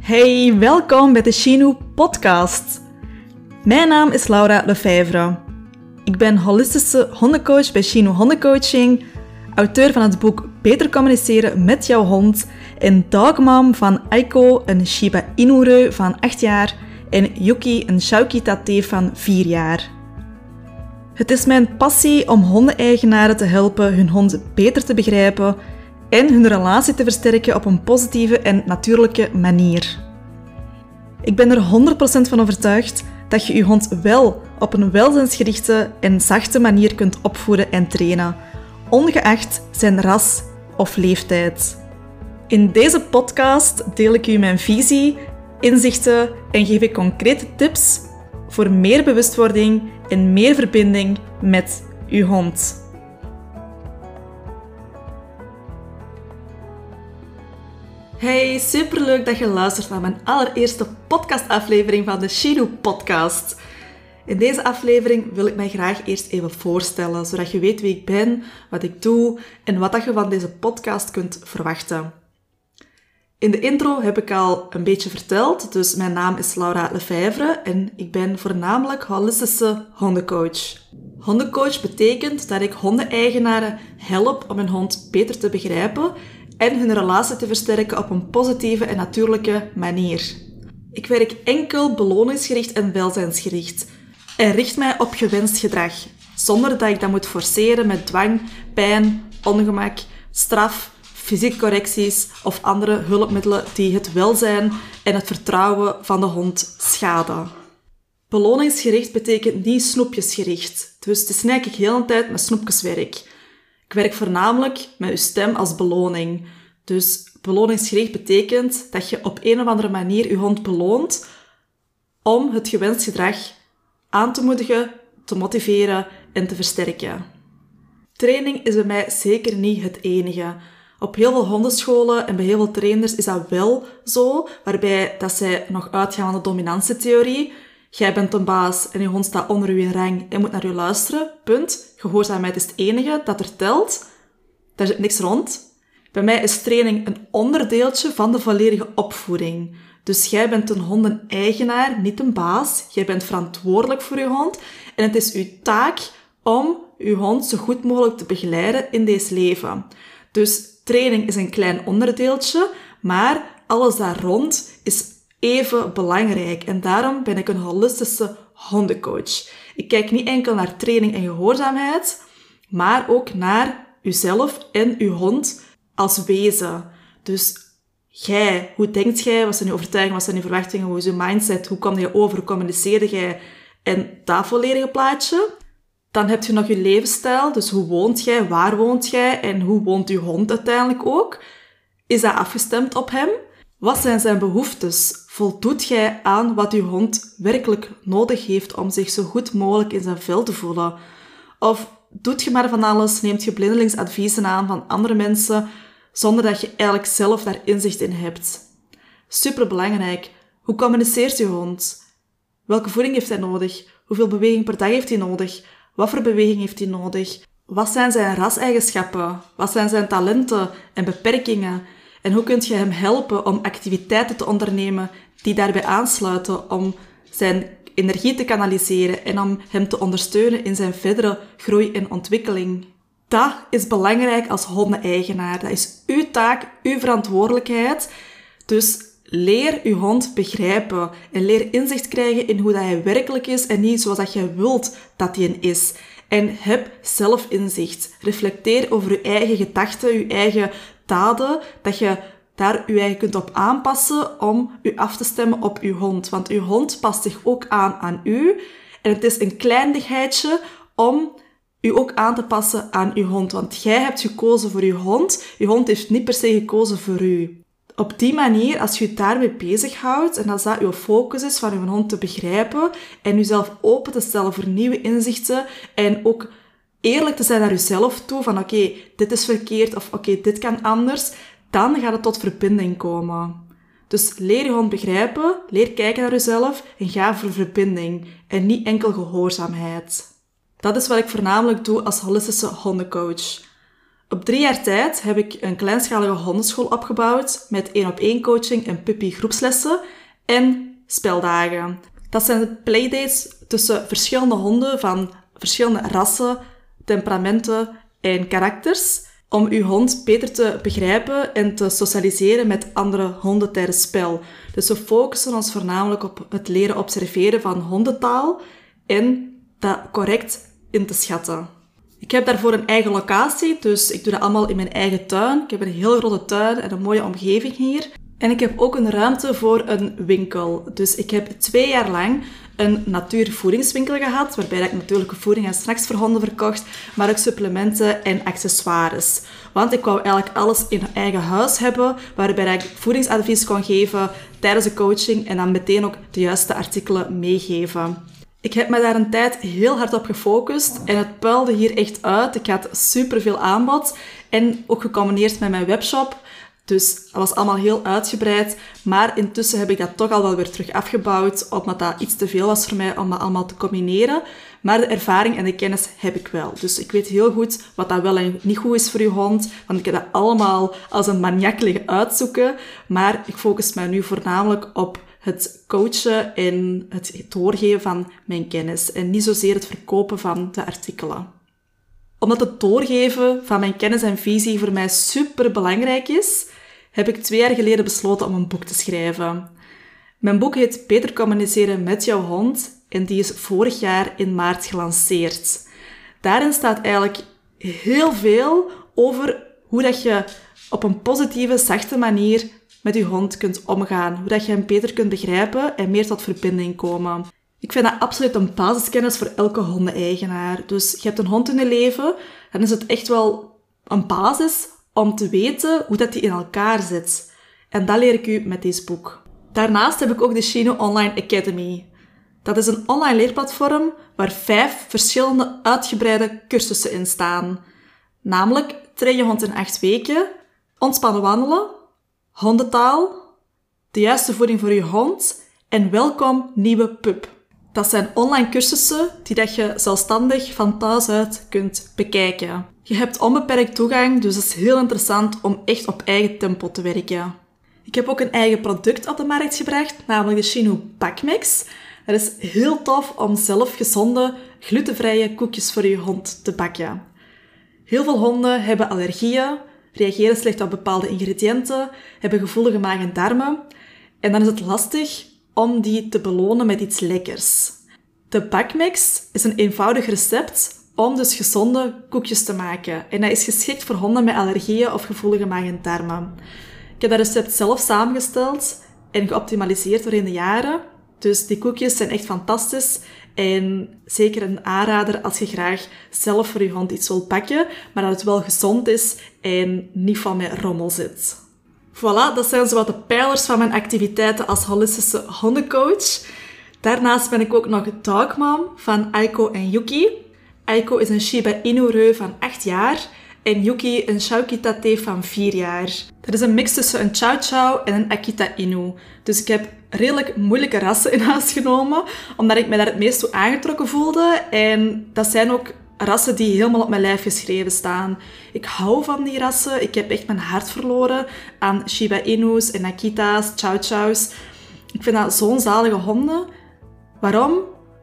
Hey, welkom bij de Shinu podcast. Mijn naam is Laura Lefevre. Ik ben holistische hondencoach bij Shinu Hondencoaching, auteur van het boek Beter communiceren met jouw hond en dogmam van Aiko, een Shiba Inu van 8 jaar en Yuki, een Shauki Tate van 4 jaar. Het is mijn passie om hondeneigenaren te helpen hun hond beter te begrijpen en hun relatie te versterken op een positieve en natuurlijke manier. Ik ben er 100% van overtuigd dat je je hond wel op een welzijnsgerichte en zachte manier kunt opvoeden en trainen, ongeacht zijn ras of leeftijd. In deze podcast deel ik u mijn visie, inzichten en geef ik concrete tips voor meer bewustwording en meer verbinding met uw hond. Hey, superleuk dat je luistert naar mijn allereerste podcastaflevering van de Shinu Podcast. In deze aflevering wil ik mij graag eerst even voorstellen, zodat je weet wie ik ben, wat ik doe en wat dat je van deze podcast kunt verwachten. In de intro heb ik al een beetje verteld, dus mijn naam is Laura Lefevre en ik ben voornamelijk holistische hondencoach. Hondencoach betekent dat ik hondeneigenaren help om hun hond beter te begrijpen en hun relatie te versterken op een positieve en natuurlijke manier. Ik werk enkel beloningsgericht en welzijnsgericht en richt mij op gewenst gedrag, zonder dat ik dat moet forceren met dwang, pijn, ongemak, straf, fysieke correcties of andere hulpmiddelen die het welzijn en het vertrouwen van de hond schaden. Beloningsgericht betekent niet snoepjesgericht, dus het is eigenlijk heel een tijd met snoepjeswerk. Ik werk voornamelijk met uw stem als beloning. Dus beloningsgericht betekent dat je op een of andere manier je hond beloont om het gewenst gedrag aan te moedigen, te motiveren en te versterken. Training is bij mij zeker niet het enige. Op heel veel hondenscholen en bij heel veel trainers is dat wel zo, waarbij dat zij nog uitgaan van de dominantietheorie. Jij bent een baas en je hond staat onder in rang en moet naar u luisteren. Punt. Gehoorzaamheid is het enige dat er telt. Daar zit niks rond. Bij mij is training een onderdeeltje van de volledige opvoeding. Dus jij bent een hondeneigenaar, niet een baas. Jij bent verantwoordelijk voor je hond. En het is uw taak om uw hond zo goed mogelijk te begeleiden in deze leven. Dus training is een klein onderdeeltje, maar alles daar rond is even belangrijk. En daarom ben ik een holistische hondencoach. Ik kijk niet enkel naar training en gehoorzaamheid, maar ook naar uzelf en uw hond als wezen. Dus jij, hoe denkt jij? Wat zijn je overtuigingen? Wat zijn je verwachtingen? Hoe is je mindset? Hoe kom je over? Hoe communiceerde jij? En dat volledige plaatje. Dan heb je nog je levensstijl. Dus hoe woont jij? Waar woont jij? En hoe woont je hond uiteindelijk ook? Is dat afgestemd op hem? Wat zijn zijn behoeftes? Voldoet jij aan wat je hond werkelijk nodig heeft om zich zo goed mogelijk in zijn vel te voelen? Of doet je maar van alles, neemt je blindelings adviezen aan van andere mensen, zonder dat je eigenlijk zelf daar inzicht in hebt? Super belangrijk. Hoe communiceert je hond? Welke voeding heeft hij nodig? Hoeveel beweging per dag heeft hij nodig? Wat voor beweging heeft hij nodig? Wat zijn zijn raseigenschappen? Wat zijn zijn talenten en beperkingen? En hoe kun je hem helpen om activiteiten te ondernemen die daarbij aansluiten om zijn energie te kanaliseren en om hem te ondersteunen in zijn verdere groei en ontwikkeling? Dat is belangrijk als hondeneigenaar. Dat is uw taak, uw verantwoordelijkheid. Dus leer uw hond begrijpen en leer inzicht krijgen in hoe dat hij werkelijk is en niet zoals dat jij wilt dat hij is. En heb zelfinzicht. Reflecteer over je eigen gedachten, je eigen daden, dat je daar je eigen kunt op aanpassen om u af te stemmen op uw hond. Want uw hond past zich ook aan aan u. En het is een kleinigheidje om u ook aan te passen aan uw hond. Want jij hebt gekozen voor uw hond. Uw hond heeft niet per se gekozen voor u. Op die manier, als je je daarmee bezighoudt en als dat uw focus is van uw hond te begrijpen en jezelf open te stellen voor nieuwe inzichten en ook eerlijk te zijn naar jezelf toe van oké, dit is verkeerd of oké, dit kan anders, dan gaat het tot verbinding komen. Dus leer je hond begrijpen, leer kijken naar jezelf en ga voor verbinding en niet enkel gehoorzaamheid. Dat is wat ik voornamelijk doe als holistische hondencoach. Op drie jaar tijd heb ik een kleinschalige hondenschool opgebouwd met één op één coaching en puppy groepslessen en speldagen. Dat zijn playdates tussen verschillende honden van verschillende rassen, temperamenten en karakters om uw hond beter te begrijpen en te socialiseren met andere honden tijdens spel. Dus we focussen ons voornamelijk op het leren observeren van hondentaal en dat correct in te schatten. Ik heb daarvoor een eigen locatie, dus ik doe dat allemaal in mijn eigen tuin. Ik heb een heel grote tuin en een mooie omgeving hier. En ik heb ook een ruimte voor een winkel. Dus ik heb twee jaar lang een natuurvoedingswinkel gehad, waarbij ik natuurlijke voeding en snacks voor honden verkocht, maar ook supplementen en accessoires. Want ik wou eigenlijk alles in eigen huis hebben, waarbij ik voedingsadvies kon geven tijdens de coaching en dan meteen ook de juiste artikelen meegeven. Ik heb me daar een tijd heel hard op gefocust en het puilde hier echt uit. Ik had superveel aanbod en ook gecombineerd met mijn webshop. Dus dat was allemaal heel uitgebreid. Maar intussen heb ik dat toch al wel weer terug afgebouwd, omdat dat iets te veel was voor mij om dat allemaal te combineren. Maar de ervaring en de kennis heb ik wel. Dus ik weet heel goed wat dat wel en niet goed is voor je hond. Want ik heb dat allemaal als een maniak liggen uitzoeken. Maar ik focus mij nu voornamelijk op het coachen en het doorgeven van mijn kennis. En niet zozeer het verkopen van de artikelen. Omdat het doorgeven van mijn kennis en visie voor mij super belangrijk is, heb ik twee jaar geleden besloten om een boek te schrijven. Mijn boek heet Beter communiceren met jouw hond en die is vorig jaar in maart gelanceerd. Daarin staat eigenlijk heel veel over hoe dat je op een positieve, zachte manier met je hond kunt omgaan. Hoe dat je hem beter kunt begrijpen en meer tot verbinding komen. Ik vind dat absoluut een basiskennis voor elke hondeneigenaar. Dus je hebt een hond in je leven, dan is het echt wel een basis om te weten hoe dat die in elkaar zit. En dat leer ik u met deze boek. Daarnaast heb ik ook de Shino Online Academy. Dat is een online leerplatform waar vijf verschillende uitgebreide cursussen in staan. Namelijk train je hond in acht weken, ontspannen wandelen, hondentaal, de juiste voeding voor je hond en welkom nieuwe pup. Dat zijn online cursussen die dat je zelfstandig van thuis uit kunt bekijken. Je hebt onbeperkt toegang, dus het is heel interessant om echt op eigen tempo te werken. Ik heb ook een eigen product op de markt gebracht, namelijk de Shinu Packmix. Het is heel tof om zelf gezonde, glutenvrije koekjes voor je hond te bakken. Heel veel honden hebben allergieën, reageren slecht op bepaalde ingrediënten, hebben gevoelige maag en darmen. En dan is het lastig om die te belonen met iets lekkers. De bakmix is een eenvoudig recept om dus gezonde koekjes te maken. En dat is geschikt voor honden met allergieën of gevoelige maag en darmen. Ik heb dat recept zelf samengesteld en geoptimaliseerd doorheen de jaren. Dus die koekjes zijn echt fantastisch en zeker een aanrader als je graag zelf voor je hond iets wilt bakken, maar dat het wel gezond is en niet van met rommel zit. Voilà, dat zijn zowat de pijlers van mijn activiteiten als holistische hondencoach. Daarnaast ben ik ook nog dogmom van Aiko en Yuki. Aiko is een Shiba Inu reu van 8 jaar en Yuki een Shaukita van 4 jaar. Dat is een mix tussen een Chow Chow en een Akita Inu. Dus ik heb redelijk moeilijke rassen in huis genomen, omdat ik me daar het meest toe aangetrokken voelde. En dat zijn ook rassen die helemaal op mijn lijf geschreven staan. Ik hou van die rassen. Ik heb echt mijn hart verloren aan Shiba Inus en Akita's, Chow Chows. Ik vind dat zo'n zalige honden. Waarom?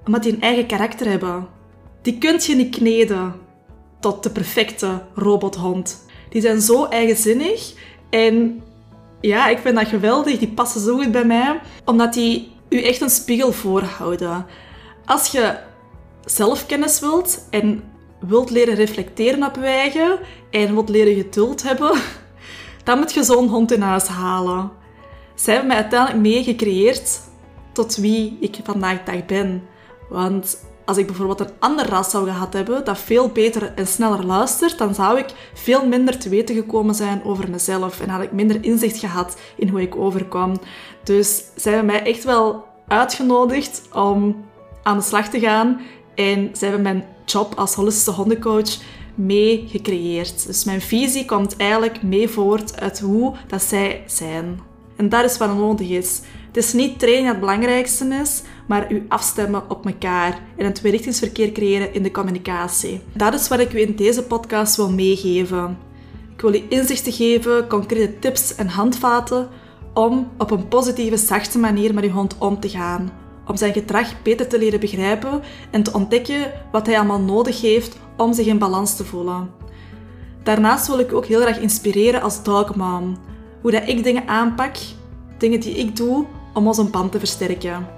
Omdat die een eigen karakter hebben. Die kunt je niet kneden tot de perfecte robothond. Die zijn zo eigenzinnig en ja, ik vind dat geweldig. Die passen zo goed bij mij, omdat die u echt een spiegel voorhouden. Als je zelfkennis wilt en wilt leren reflecteren op wijgen en wilt leren geduld hebben, dan moet je zo'n hond in huis halen. Zij hebben mij uiteindelijk meegecreëerd tot wie ik vandaag dag ben. Want als ik bijvoorbeeld een ander ras zou gehad hebben dat veel beter en sneller luistert, dan zou ik veel minder te weten gekomen zijn over mezelf en had ik minder inzicht gehad in hoe ik overkwam. Dus zij hebben mij echt wel uitgenodigd om aan de slag te gaan en zij hebben mijn job als holistische hondencoach mee gecreëerd. Dus mijn visie komt eigenlijk mee voort uit hoe dat zij zijn. En dat is wat nodig is. Het is niet training dat het belangrijkste is, maar u afstemmen op elkaar en een tweerichtingsverkeer creëren in de communicatie. Dat is wat ik u in deze podcast wil meegeven. Ik wil je inzichten geven, concrete tips en handvaten om op een positieve, zachte manier met je hond om te gaan. Om zijn gedrag beter te leren begrijpen en te ontdekken wat hij allemaal nodig heeft om zich in balans te voelen. Daarnaast wil ik ook heel erg inspireren als dogmom. Hoe dat ik dingen aanpak, dingen die ik doe om onze band te versterken.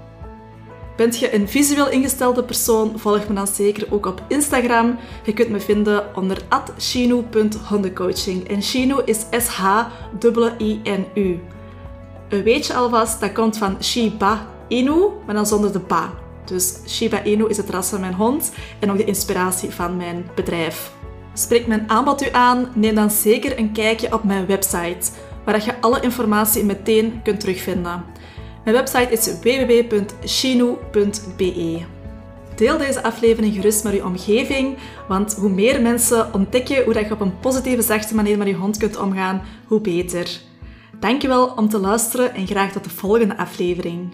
Bent je een visueel ingestelde persoon? Volg me dan zeker ook op Instagram. Je kunt me vinden onder shinu.hondencoaching. En Shinu is S-H-I-N-U. Een weetje alvast, dat komt van Shiba Inu, maar dan zonder de ba. Dus Shiba Inu is het ras van mijn hond en ook de inspiratie van mijn bedrijf. Spreekt mijn aanbod u aan? Neem dan zeker een kijkje op mijn website, waar je alle informatie meteen kunt terugvinden. Mijn website is www.shinu.be. Deel deze aflevering gerust met je omgeving, want hoe meer mensen ontdekken hoe je op een positieve, zachte manier met je hond kunt omgaan, hoe beter. Dankjewel om te luisteren en graag tot de volgende aflevering.